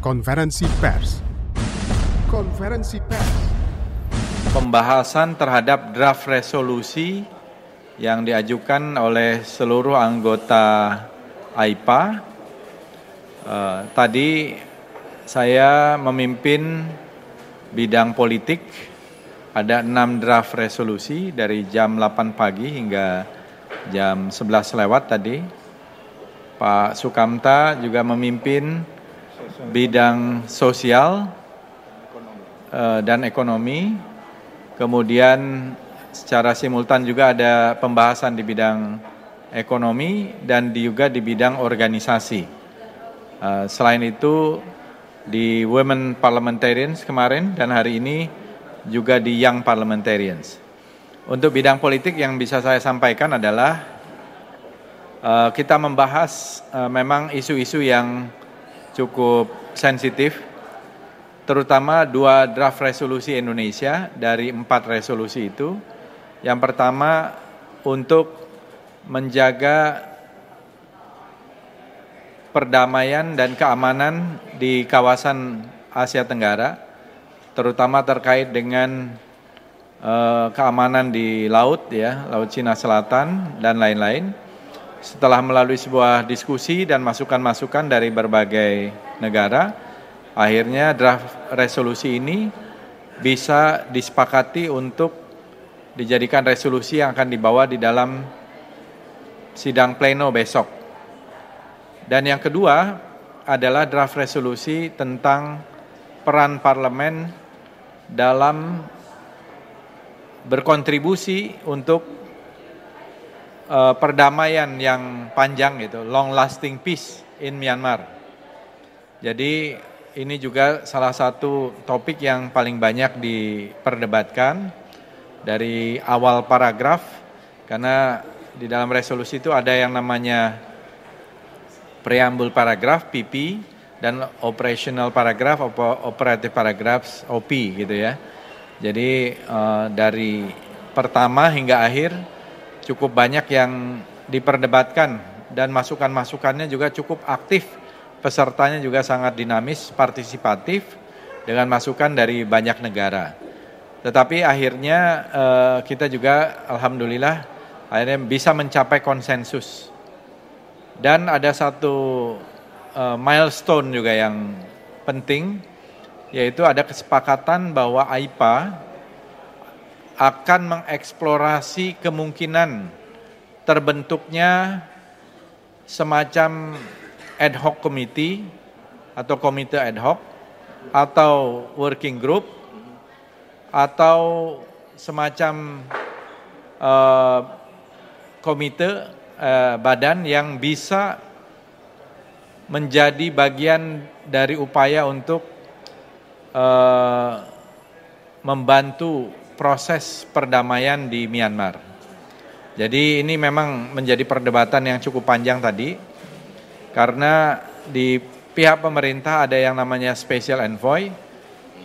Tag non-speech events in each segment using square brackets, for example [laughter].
Konferensi pers. Konferensi pers. Pembahasan terhadap draft resolusi yang diajukan oleh seluruh anggota AIPA. Uh, tadi saya memimpin bidang politik, ada enam draft resolusi dari jam 8 pagi hingga jam 11 lewat tadi. Pak Sukamta juga memimpin bidang sosial uh, dan ekonomi. Kemudian secara simultan juga ada pembahasan di bidang ekonomi dan juga di bidang organisasi. Uh, selain itu di Women Parliamentarians kemarin dan hari ini juga di Young Parliamentarians. Untuk bidang politik yang bisa saya sampaikan adalah uh, kita membahas memang isu-isu yang cukup sensitif, terutama dua draft resolusi Indonesia dari empat resolusi itu. Yang pertama untuk menjaga perdamaian dan keamanan di kawasan Asia Tenggara, terutama terkait dengan uh, keamanan di laut ya, Laut Cina Selatan dan lain-lain. Setelah melalui sebuah diskusi dan masukan-masukan dari berbagai negara, akhirnya draft resolusi ini bisa disepakati untuk dijadikan resolusi yang akan dibawa di dalam sidang pleno besok. Dan yang kedua adalah draft resolusi tentang peran parlemen dalam berkontribusi untuk uh, perdamaian yang panjang gitu, long lasting peace in Myanmar. Jadi ini juga salah satu topik yang paling banyak diperdebatkan dari awal paragraf karena di dalam resolusi itu ada yang namanya preambul paragraf PP dan operational paragraph operative paragraphs OP gitu ya. Jadi uh, dari pertama hingga akhir cukup banyak yang diperdebatkan dan masukan-masukannya juga cukup aktif. Pesertanya juga sangat dinamis, partisipatif dengan masukan dari banyak negara. Tetapi akhirnya uh, kita juga alhamdulillah akhirnya bisa mencapai konsensus. Dan ada satu uh, milestone juga yang penting yaitu ada kesepakatan bahwa AIPA akan mengeksplorasi kemungkinan terbentuknya semacam ad hoc committee atau komite ad hoc atau working group atau semacam uh, komite uh, badan yang bisa menjadi bagian dari upaya untuk uh, membantu proses perdamaian di Myanmar. Jadi ini memang menjadi perdebatan yang cukup panjang tadi, karena di pihak pemerintah ada yang namanya special envoy.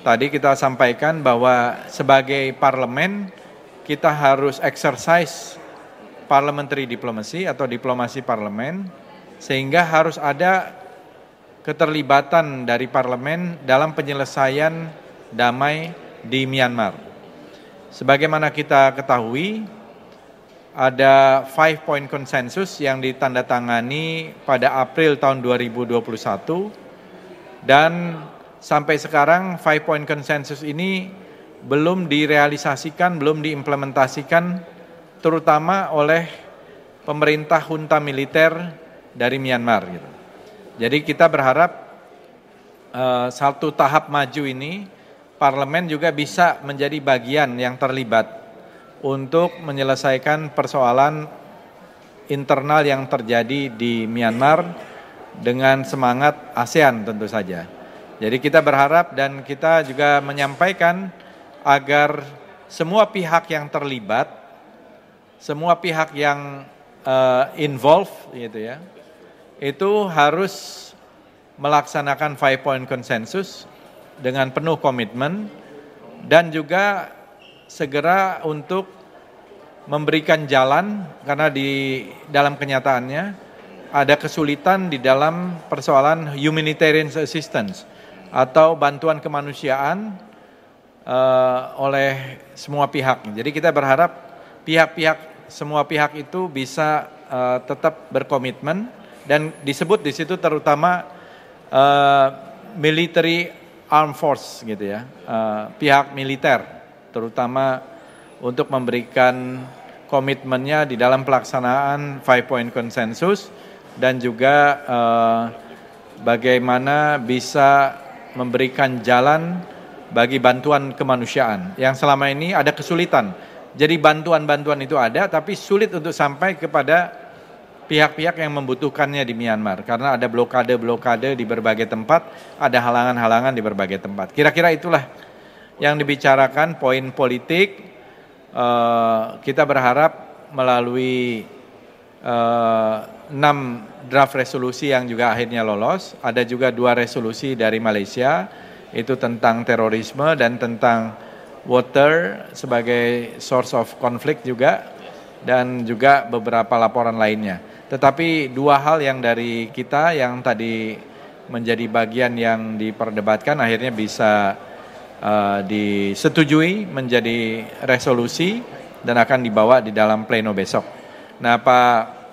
Tadi kita sampaikan bahwa sebagai parlemen kita harus exercise parliamentary diplomacy atau diplomasi parlemen, sehingga harus ada keterlibatan dari parlemen dalam penyelesaian damai di Myanmar. Sebagaimana kita ketahui, ada five point consensus yang ditandatangani pada April tahun 2021 dan sampai sekarang five point consensus ini belum direalisasikan, belum diimplementasikan terutama oleh pemerintah junta militer dari Myanmar gitu. Jadi kita berharap uh, satu tahap maju ini parlemen juga bisa menjadi bagian yang terlibat untuk menyelesaikan persoalan internal yang terjadi di Myanmar dengan semangat ASEAN tentu saja. Jadi kita berharap dan kita juga menyampaikan agar semua pihak yang terlibat, semua pihak yang uh, involved gitu ya, itu harus melaksanakan five point consensus dengan penuh komitmen dan juga segera untuk memberikan jalan karena di dalam kenyataannya ada kesulitan di dalam persoalan humanitarian assistance atau bantuan kemanusiaan uh, oleh semua pihak. Jadi kita berharap pihak-pihak semua pihak itu bisa uh, tetap berkomitmen dan disebut di situ terutama uh, military armed force gitu ya, uh, pihak militer terutama untuk memberikan komitmennya di dalam pelaksanaan five point consensus dan juga uh, bagaimana bisa memberikan jalan bagi bantuan kemanusiaan yang selama ini ada kesulitan. Jadi bantuan-bantuan itu ada tapi sulit untuk sampai kepada pihak-pihak yang membutuhkannya di Myanmar karena ada blokade-blokade di berbagai tempat, ada halangan-halangan di berbagai tempat. Kira-kira itulah yang dibicarakan poin politik. Uh, kita berharap melalui uh, enam draft resolusi yang juga akhirnya lolos. Ada juga dua resolusi dari Malaysia itu tentang terorisme dan tentang water sebagai source of conflict juga dan juga beberapa laporan lainnya. Tetapi dua hal yang dari kita yang tadi menjadi bagian yang diperdebatkan akhirnya bisa uh, disetujui menjadi resolusi dan akan dibawa di dalam pleno besok. Nah, Pak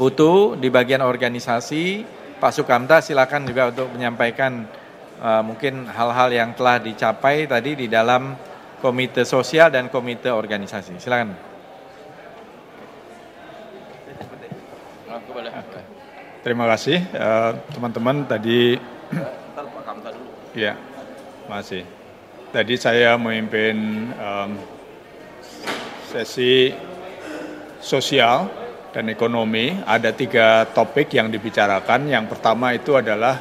Putu di bagian organisasi, Pak Sukamta silakan juga untuk menyampaikan uh, mungkin hal-hal yang telah dicapai tadi di dalam komite sosial dan komite organisasi. Silakan. Terima kasih eh, teman-teman uh, tadi. Ya, masih. Tadi saya memimpin um, sesi sosial dan ekonomi. Ada tiga topik yang dibicarakan. Yang pertama itu adalah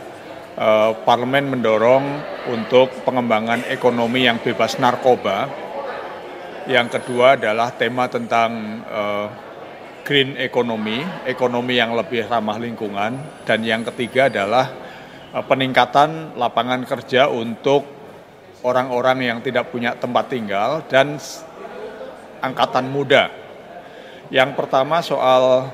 uh, parlemen mendorong untuk pengembangan ekonomi yang bebas narkoba. Yang kedua adalah tema tentang uh, green economy, ekonomi yang lebih ramah lingkungan. Dan yang ketiga adalah uh, peningkatan lapangan kerja untuk orang-orang yang tidak punya tempat tinggal dan angkatan muda. Yang pertama soal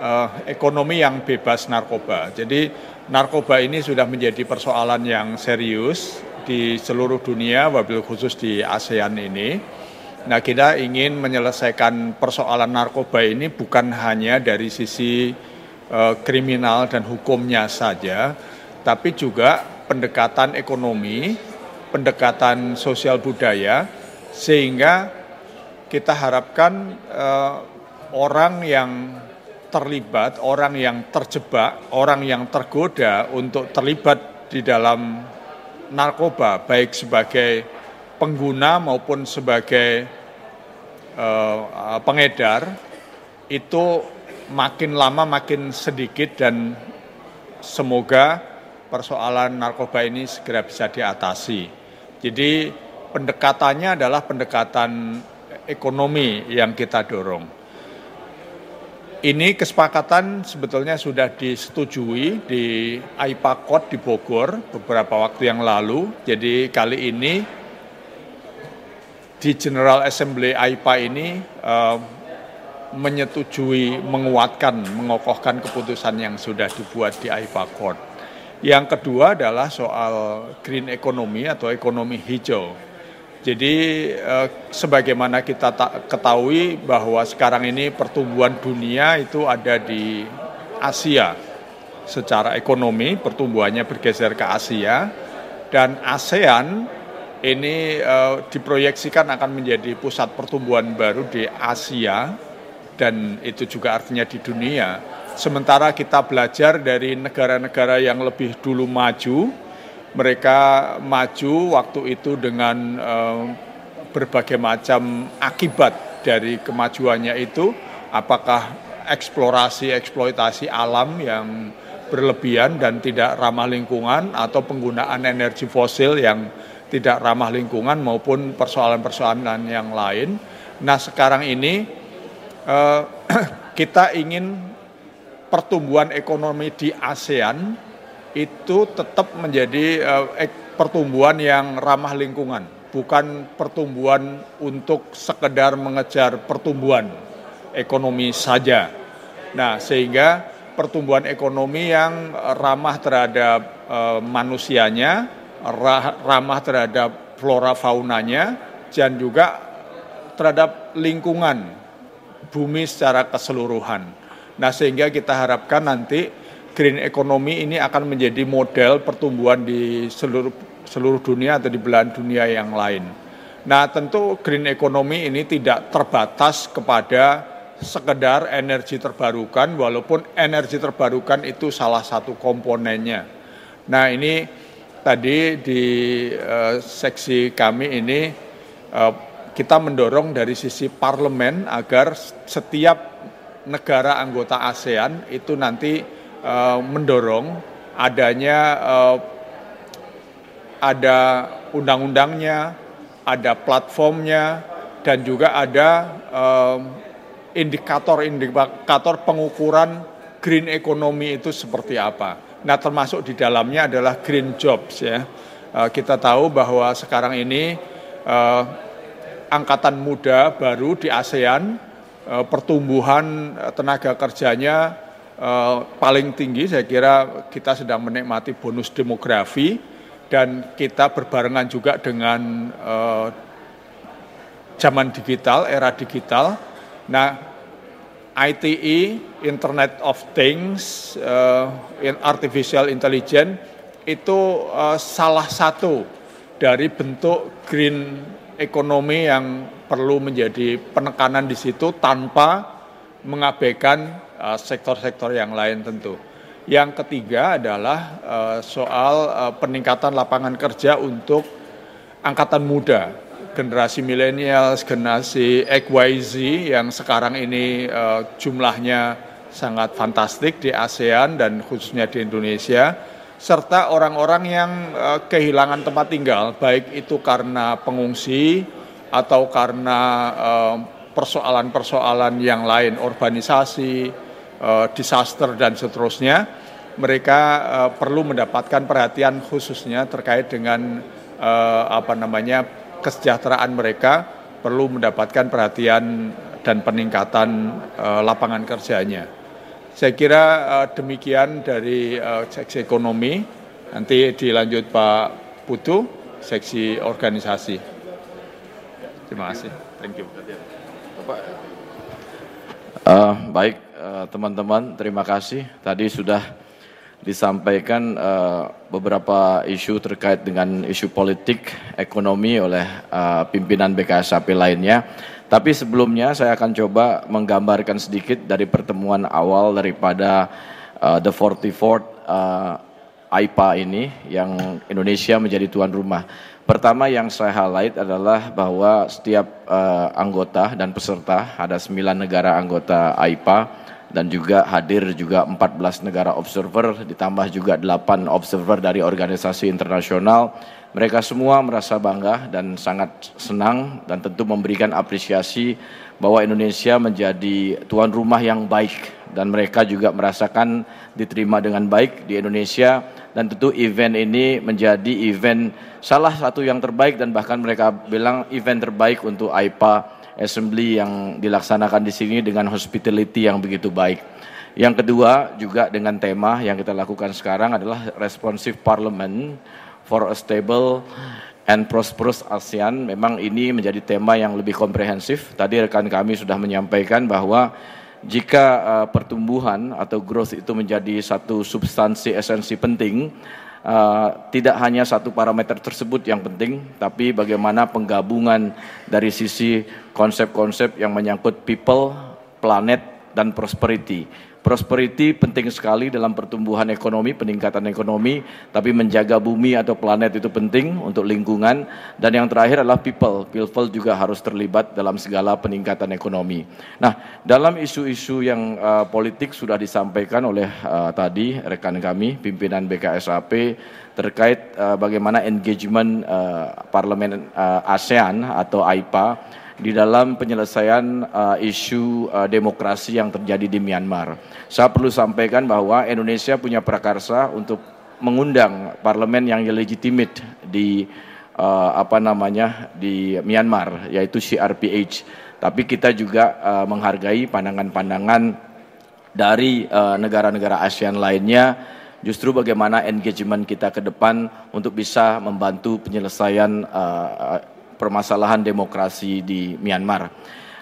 uh, ekonomi yang bebas narkoba. Jadi narkoba ini sudah menjadi persoalan yang serius di seluruh dunia, wabil khusus di ASEAN ini. Nah, kita ingin menyelesaikan persoalan narkoba ini bukan hanya dari sisi uh, kriminal dan hukumnya saja, tapi juga pendekatan ekonomi pendekatan sosial budaya sehingga kita harapkan uh, orang yang terlibat, orang yang terjebak, orang yang tergoda untuk terlibat di dalam narkoba baik sebagai pengguna maupun sebagai uh, pengedar itu makin lama makin sedikit dan semoga persoalan narkoba ini segera bisa diatasi. Jadi pendekatannya adalah pendekatan ekonomi yang kita dorong. Ini kesepakatan sebetulnya sudah disetujui di AIPA Code di Bogor beberapa waktu yang lalu. Jadi kali ini di General Assembly AIPA ini uh, menyetujui, menguatkan, mengokohkan keputusan yang sudah dibuat di AIPA Code. Yang kedua adalah soal green economy atau ekonomi hijau. Jadi eh, sebagaimana kita ketahui bahwa sekarang ini pertumbuhan dunia itu ada di Asia. Secara ekonomi pertumbuhannya bergeser ke Asia dan ASEAN ini eh, diproyeksikan akan menjadi pusat pertumbuhan baru di Asia dan itu juga artinya di dunia. Sementara kita belajar dari negara-negara yang lebih dulu maju, mereka maju waktu itu dengan uh, berbagai macam akibat dari kemajuannya itu, apakah eksplorasi eksploitasi alam yang berlebihan dan tidak ramah lingkungan atau penggunaan energi fosil yang tidak ramah lingkungan maupun persoalan-persoalan yang lain. Nah sekarang ini uh, [clears throat] kita ingin pertumbuhan ekonomi di ASEAN itu tetap menjadi uh, pertumbuhan yang ramah lingkungan, bukan pertumbuhan untuk sekedar mengejar pertumbuhan ekonomi saja. Nah, sehingga pertumbuhan ekonomi yang ramah terhadap uh, manusianya ramah terhadap flora faunanya dan juga terhadap lingkungan bumi secara keseluruhan. Nah, sehingga kita harapkan nanti green economy ini akan menjadi model pertumbuhan di seluruh seluruh dunia atau di belahan dunia yang lain. Nah, tentu green economy ini tidak terbatas kepada sekedar energi terbarukan walaupun energi terbarukan itu salah satu komponennya. Nah, ini tadi di uh, seksi kami ini uh, kita mendorong dari sisi parlemen agar setiap negara anggota ASEAN itu nanti uh, mendorong adanya uh, ada undang-undangnya, ada platformnya, dan juga ada indikator-indikator pengukuran green economy itu seperti apa. Nah, termasuk di dalamnya adalah green jobs ya. Uh, kita tahu bahwa sekarang ini uh, angkatan muda baru di ASEAN, uh, pertumbuhan tenaga kerjanya paling tinggi. Saya kira kita sedang menikmati bonus demografi dan kita berbarengan juga dengan zaman digital, era digital. Nah, ITE, Internet of Things, uh, Artificial Intelligence itu uh, salah satu dari bentuk green ekonomi yang perlu menjadi penekanan di situ tanpa mengabaikan uh, sektor-sektor uh, yang lain tentu. Yang ketiga adalah uh, soal uh, peningkatan lapangan kerja untuk angkatan muda, generasi milenial, generasi XYZ yang sekarang ini uh, jumlahnya sangat fantastik di ASEAN dan khususnya di Indonesia serta orang-orang yang uh, kehilangan tempat tinggal, baik itu karena pengungsi atau karena persoalan-persoalan uh, yang lain, urbanisasi, uh, disaster dan seterusnya, mereka uh, perlu mendapatkan perhatian khususnya terkait dengan apa namanya kesejahteraan mereka, perlu mendapatkan perhatian dan peningkatan uh, lapangan kerjanya. Saya kira uh, demikian dari uh, seksi ekonomi. Nanti dilanjut Pak Putu, seksi organisasi. Terima kasih. Thank you. Uh, baik teman-teman, uh, terima kasih. Tadi sudah disampaikan uh, beberapa isu terkait dengan isu politik, ekonomi oleh uh, pimpinan BKSAP lainnya. Tapi sebelumnya saya akan coba menggambarkan sedikit dari pertemuan awal daripada uh, the 44th uh, AIPA ini yang Indonesia menjadi tuan rumah. Pertama yang saya highlight adalah bahwa setiap uh, anggota dan peserta ada sembilan negara anggota AIPA dan juga hadir juga 14 negara observer ditambah juga 8 observer dari organisasi internasional. Mereka semua merasa bangga dan sangat senang dan tentu memberikan apresiasi bahwa Indonesia menjadi tuan rumah yang baik. Dan mereka juga merasakan diterima dengan baik di Indonesia. Dan tentu event ini menjadi event salah satu yang terbaik dan bahkan mereka bilang event terbaik untuk AIPA Assembly yang dilaksanakan di sini dengan hospitality yang begitu baik. Yang kedua juga dengan tema yang kita lakukan sekarang adalah responsive parliament for a stable and prosperous ASEAN. Memang ini menjadi tema yang lebih komprehensif. Tadi rekan kami sudah menyampaikan bahwa jika uh, pertumbuhan atau growth itu menjadi satu substansi esensi penting, uh, tidak hanya satu parameter tersebut yang penting, tapi bagaimana penggabungan dari sisi konsep-konsep yang menyangkut people, planet, dan prosperity. Prosperity penting sekali dalam pertumbuhan ekonomi, peningkatan ekonomi, tapi menjaga bumi atau planet itu penting untuk lingkungan. Dan yang terakhir adalah people. People juga harus terlibat dalam segala peningkatan ekonomi. Nah, dalam isu-isu yang uh, politik sudah disampaikan oleh uh, tadi rekan kami, pimpinan BKSAP, terkait uh, bagaimana engagement uh, parlemen uh, ASEAN atau AIPA di dalam penyelesaian uh, isu uh, demokrasi yang terjadi di Myanmar. Saya perlu sampaikan bahwa Indonesia punya prakarsa untuk mengundang parlemen yang legitimate di uh, apa namanya di Myanmar yaitu CRPH. Tapi kita juga uh, menghargai pandangan-pandangan dari negara-negara uh, ASEAN lainnya justru bagaimana engagement kita ke depan untuk bisa membantu penyelesaian uh, permasalahan demokrasi di Myanmar.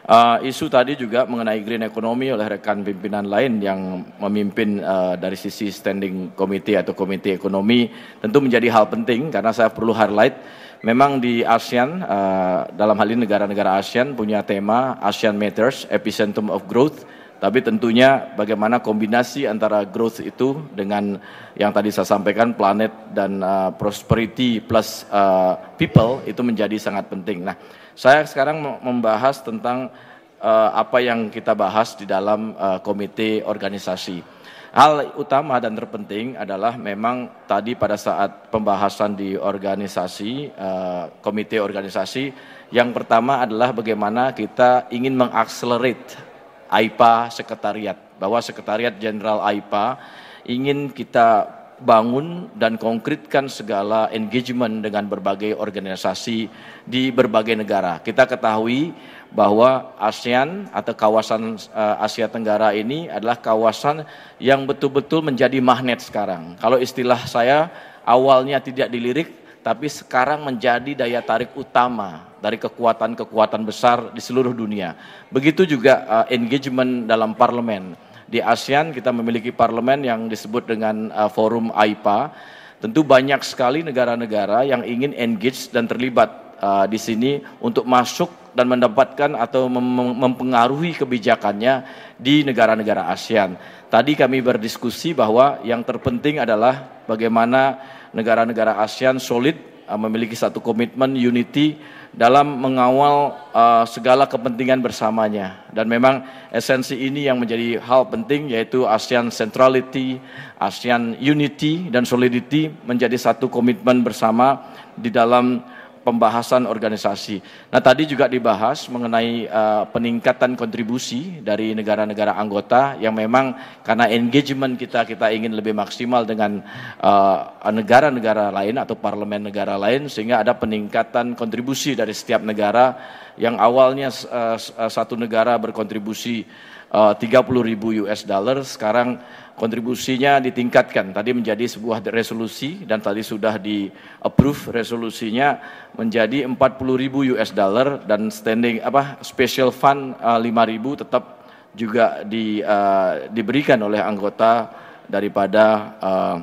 Uh, isu tadi juga mengenai green economy oleh rekan pimpinan lain yang memimpin uh, dari sisi standing committee atau komite ekonomi tentu menjadi hal penting karena saya perlu highlight memang di ASEAN uh, dalam hal ini negara-negara ASEAN punya tema ASEAN Matters Epicentrum of Growth tapi tentunya bagaimana kombinasi antara growth itu dengan yang tadi saya sampaikan planet dan uh, prosperity plus uh, people itu menjadi sangat penting. Nah, saya sekarang membahas tentang uh, apa yang kita bahas di dalam uh, komite organisasi. Hal utama dan terpenting adalah memang tadi pada saat pembahasan di organisasi, uh, komite organisasi, yang pertama adalah bagaimana kita ingin mengakselerate AIPA sekretariat, bahwa sekretariat jenderal AIPA ingin kita bangun dan konkretkan segala engagement dengan berbagai organisasi di berbagai negara. Kita ketahui bahwa ASEAN atau kawasan uh, Asia Tenggara ini adalah kawasan yang betul-betul menjadi magnet sekarang. Kalau istilah saya awalnya tidak dilirik tapi sekarang menjadi daya tarik utama dari kekuatan-kekuatan besar di seluruh dunia. Begitu juga uh, engagement dalam parlemen di ASEAN kita memiliki parlemen yang disebut dengan uh, forum AIPA. Tentu banyak sekali negara-negara yang ingin engage dan terlibat uh, di sini untuk masuk dan mendapatkan atau mem mempengaruhi kebijakannya di negara-negara ASEAN. Tadi kami berdiskusi bahwa yang terpenting adalah bagaimana negara-negara ASEAN solid uh, memiliki satu komitmen unity dalam mengawal uh, segala kepentingan bersamanya. Dan memang esensi ini yang menjadi hal penting yaitu ASEAN centrality, ASEAN unity dan solidity menjadi satu komitmen bersama di dalam pembahasan organisasi. Nah, tadi juga dibahas mengenai uh, peningkatan kontribusi dari negara-negara anggota yang memang karena engagement kita kita ingin lebih maksimal dengan uh, negara-negara uh, lain atau parlemen negara lain sehingga ada peningkatan kontribusi dari setiap negara yang awalnya uh, satu negara berkontribusi uh, 30 ribu US dollar sekarang kontribusinya ditingkatkan. Tadi menjadi sebuah resolusi dan tadi sudah di approve resolusinya menjadi 40 ribu US dollar dan standing apa special fund uh, 5 ribu tetap juga di, uh, diberikan oleh anggota daripada uh,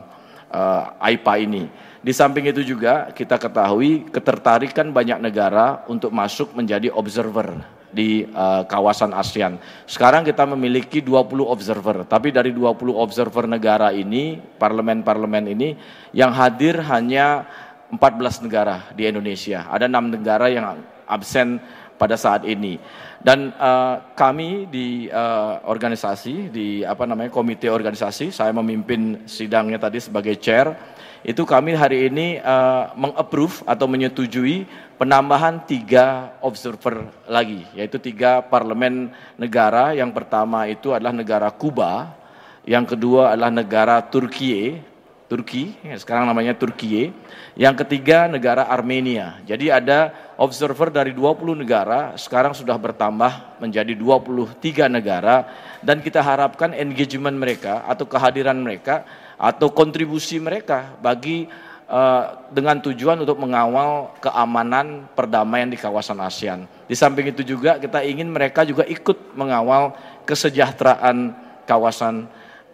uh, AIPA ini. Di samping itu juga kita ketahui ketertarikan banyak negara untuk masuk menjadi observer di uh, kawasan ASEAN. Sekarang kita memiliki 20 observer, tapi dari 20 observer negara ini, parlemen-parlemen ini yang hadir hanya 14 negara di Indonesia. Ada enam negara yang absen pada saat ini. Dan uh, kami di uh, organisasi, di apa namanya komite organisasi, saya memimpin sidangnya tadi sebagai chair itu kami hari ini uh, mengapprove atau menyetujui penambahan tiga observer lagi, yaitu tiga parlemen negara. Yang pertama itu adalah negara Kuba, yang kedua adalah negara Turki, Turki, sekarang namanya Turki. Yang ketiga negara Armenia. Jadi ada observer dari 20 negara, sekarang sudah bertambah menjadi 23 negara dan kita harapkan engagement mereka atau kehadiran mereka atau kontribusi mereka bagi uh, dengan tujuan untuk mengawal keamanan perdamaian di kawasan ASEAN. Di samping itu juga kita ingin mereka juga ikut mengawal kesejahteraan kawasan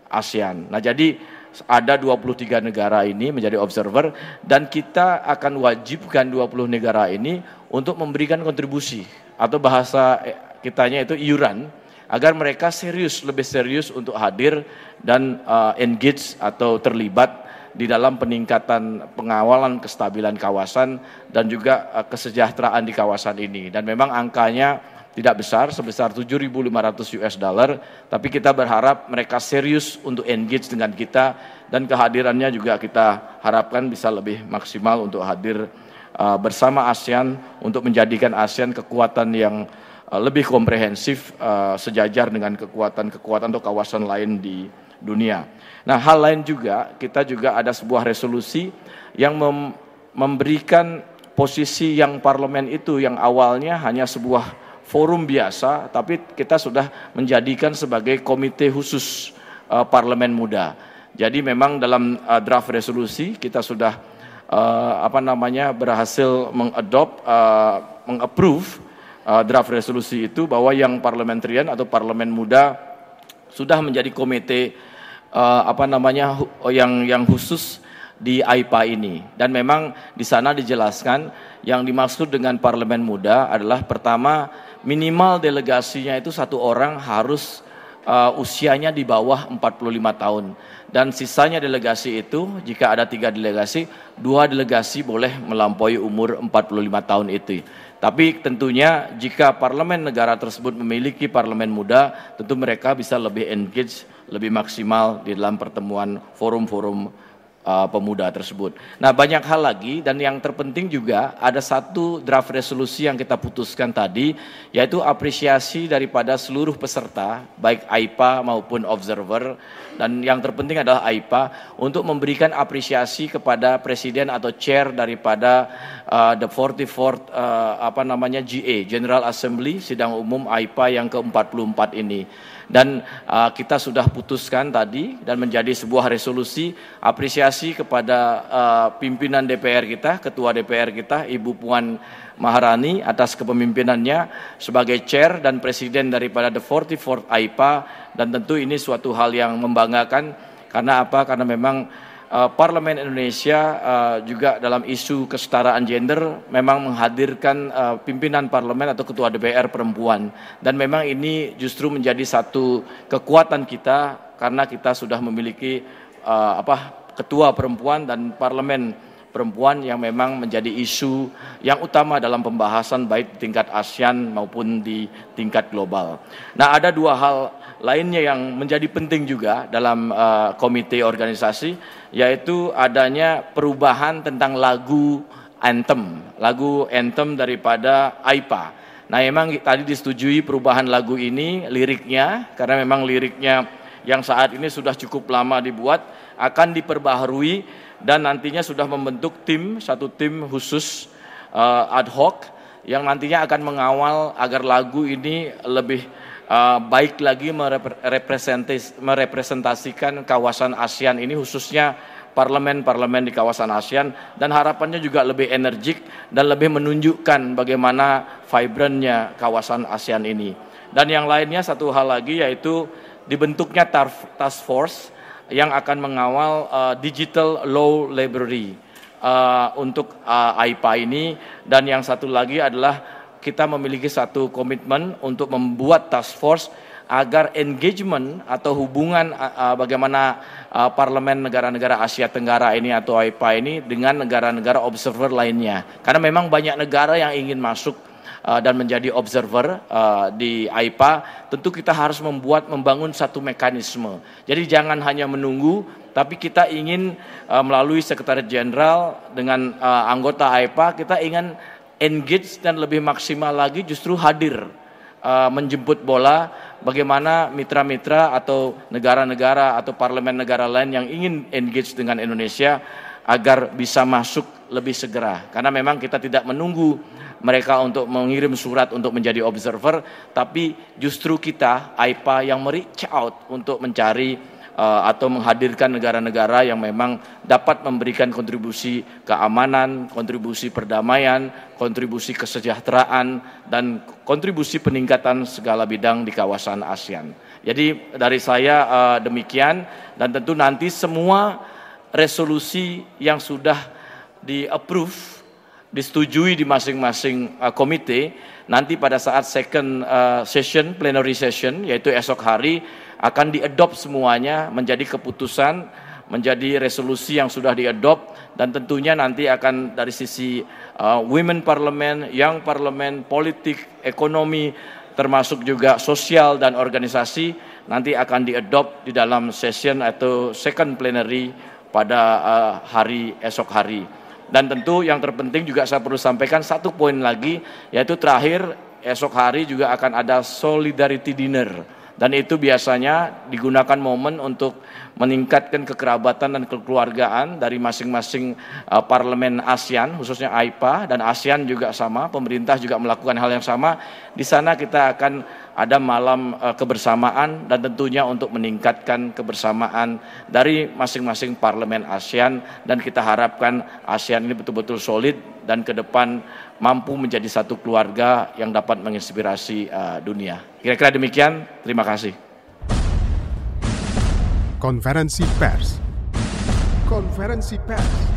ASEAN. Nah, jadi ada 23 negara ini menjadi observer dan kita akan wajibkan 20 negara ini untuk memberikan kontribusi atau bahasa eh, kitanya itu iuran agar mereka serius, lebih serius untuk hadir dan uh, engage atau terlibat di dalam peningkatan pengawalan kestabilan kawasan dan juga uh, kesejahteraan di kawasan ini. Dan memang angkanya tidak besar, sebesar 7.500 US dollar, tapi kita berharap mereka serius untuk engage dengan kita dan kehadirannya juga kita harapkan bisa lebih maksimal untuk hadir uh, bersama ASEAN untuk menjadikan ASEAN kekuatan yang uh, lebih komprehensif uh, sejajar dengan kekuatan-kekuatan atau kawasan lain di dunia. Nah, hal lain juga kita juga ada sebuah resolusi yang mem memberikan posisi yang parlemen itu yang awalnya hanya sebuah forum biasa, tapi kita sudah menjadikan sebagai komite khusus uh, parlemen muda. Jadi memang dalam uh, draft resolusi kita sudah uh, apa namanya berhasil mengadop uh, mengapprove uh, draft resolusi itu bahwa yang parliamentarian atau parlemen muda sudah menjadi komite uh, apa namanya yang yang khusus di AIPA ini dan memang di sana dijelaskan yang dimaksud dengan parlemen muda adalah pertama minimal delegasinya itu satu orang harus uh, usianya di bawah 45 tahun. Dan sisanya delegasi itu jika ada tiga delegasi dua delegasi boleh melampaui umur 45 tahun itu. Tapi tentunya jika parlemen negara tersebut memiliki parlemen muda, tentu mereka bisa lebih engage, lebih maksimal di dalam pertemuan forum-forum uh, pemuda tersebut. Nah, banyak hal lagi dan yang terpenting juga ada satu draft resolusi yang kita putuskan tadi yaitu apresiasi daripada seluruh peserta baik AIPA maupun observer dan yang terpenting adalah AIPA untuk memberikan apresiasi kepada presiden atau chair daripada uh, the 44th uh, apa namanya GA General Assembly sidang umum AIPA yang ke-44 ini dan uh, kita sudah putuskan tadi dan menjadi sebuah resolusi apresiasi kepada uh, pimpinan DPR kita, ketua DPR kita Ibu Puan Maharani atas kepemimpinannya sebagai chair dan presiden daripada the 44th AIPA dan tentu ini suatu hal yang membanggakan karena apa? Karena memang uh, Parlemen Indonesia uh, juga dalam isu kesetaraan gender memang menghadirkan uh, pimpinan parlemen atau ketua DPR perempuan dan memang ini justru menjadi satu kekuatan kita karena kita sudah memiliki uh, apa ketua perempuan dan parlemen perempuan yang memang menjadi isu yang utama dalam pembahasan baik di tingkat ASEAN maupun di tingkat global. Nah, ada dua hal lainnya yang menjadi penting juga dalam uh, komite organisasi yaitu adanya perubahan tentang lagu anthem, lagu anthem daripada AIPA. Nah, memang tadi disetujui perubahan lagu ini liriknya karena memang liriknya yang saat ini sudah cukup lama dibuat akan diperbaharui dan nantinya sudah membentuk tim satu tim khusus uh, ad hoc yang nantinya akan mengawal agar lagu ini lebih uh, baik lagi merepresentasikan kawasan ASEAN ini khususnya parlemen-parlemen di kawasan ASEAN dan harapannya juga lebih energik dan lebih menunjukkan bagaimana vibrantnya kawasan ASEAN ini. Dan yang lainnya satu hal lagi yaitu dibentuknya task force yang akan mengawal uh, digital law library uh, untuk uh, AIPA ini dan yang satu lagi adalah kita memiliki satu komitmen untuk membuat task force agar engagement atau hubungan uh, bagaimana uh, parlemen negara-negara Asia Tenggara ini atau AIPA ini dengan negara-negara observer lainnya. Karena memang banyak negara yang ingin masuk uh, dan menjadi observer uh, di AIPA, tentu kita harus membuat membangun satu mekanisme. Jadi jangan hanya menunggu, tapi kita ingin uh, melalui Sekretariat Jenderal dengan uh, anggota AIPA, kita ingin engage dan lebih maksimal lagi justru hadir uh, menjemput bola bagaimana mitra-mitra atau negara-negara atau parlemen negara lain yang ingin engage dengan Indonesia agar bisa masuk lebih segera. Karena memang kita tidak menunggu mereka untuk mengirim surat untuk menjadi observer, tapi justru kita AIPA yang reach out untuk mencari uh, atau menghadirkan negara-negara yang memang dapat memberikan kontribusi keamanan, kontribusi perdamaian, kontribusi kesejahteraan, dan kontribusi peningkatan segala bidang di kawasan ASEAN. Jadi dari saya uh, demikian dan tentu nanti semua resolusi yang sudah di-approve disetujui di masing-masing uh, komite nanti pada saat second uh, session plenary session yaitu esok hari akan diadopt semuanya menjadi keputusan menjadi resolusi yang sudah diadopt dan tentunya nanti akan dari sisi uh, women parliament, young parliament, politik, ekonomi termasuk juga sosial dan organisasi nanti akan diadopt di dalam session atau second plenary pada uh, hari esok hari. Dan tentu yang terpenting juga saya perlu sampaikan satu poin lagi, yaitu terakhir esok hari juga akan ada solidarity dinner. Dan itu biasanya digunakan momen untuk meningkatkan kekerabatan dan kekeluargaan dari masing-masing uh, parlemen ASEAN, khususnya AIPA dan ASEAN juga sama, pemerintah juga melakukan hal yang sama. Di sana kita akan ada malam uh, kebersamaan dan tentunya untuk meningkatkan kebersamaan dari masing-masing parlemen ASEAN dan kita harapkan ASEAN ini betul-betul solid dan ke depan mampu menjadi satu keluarga yang dapat menginspirasi uh, dunia. Kira-kira demikian, terima kasih. Konferensi pers. Konferensi pers.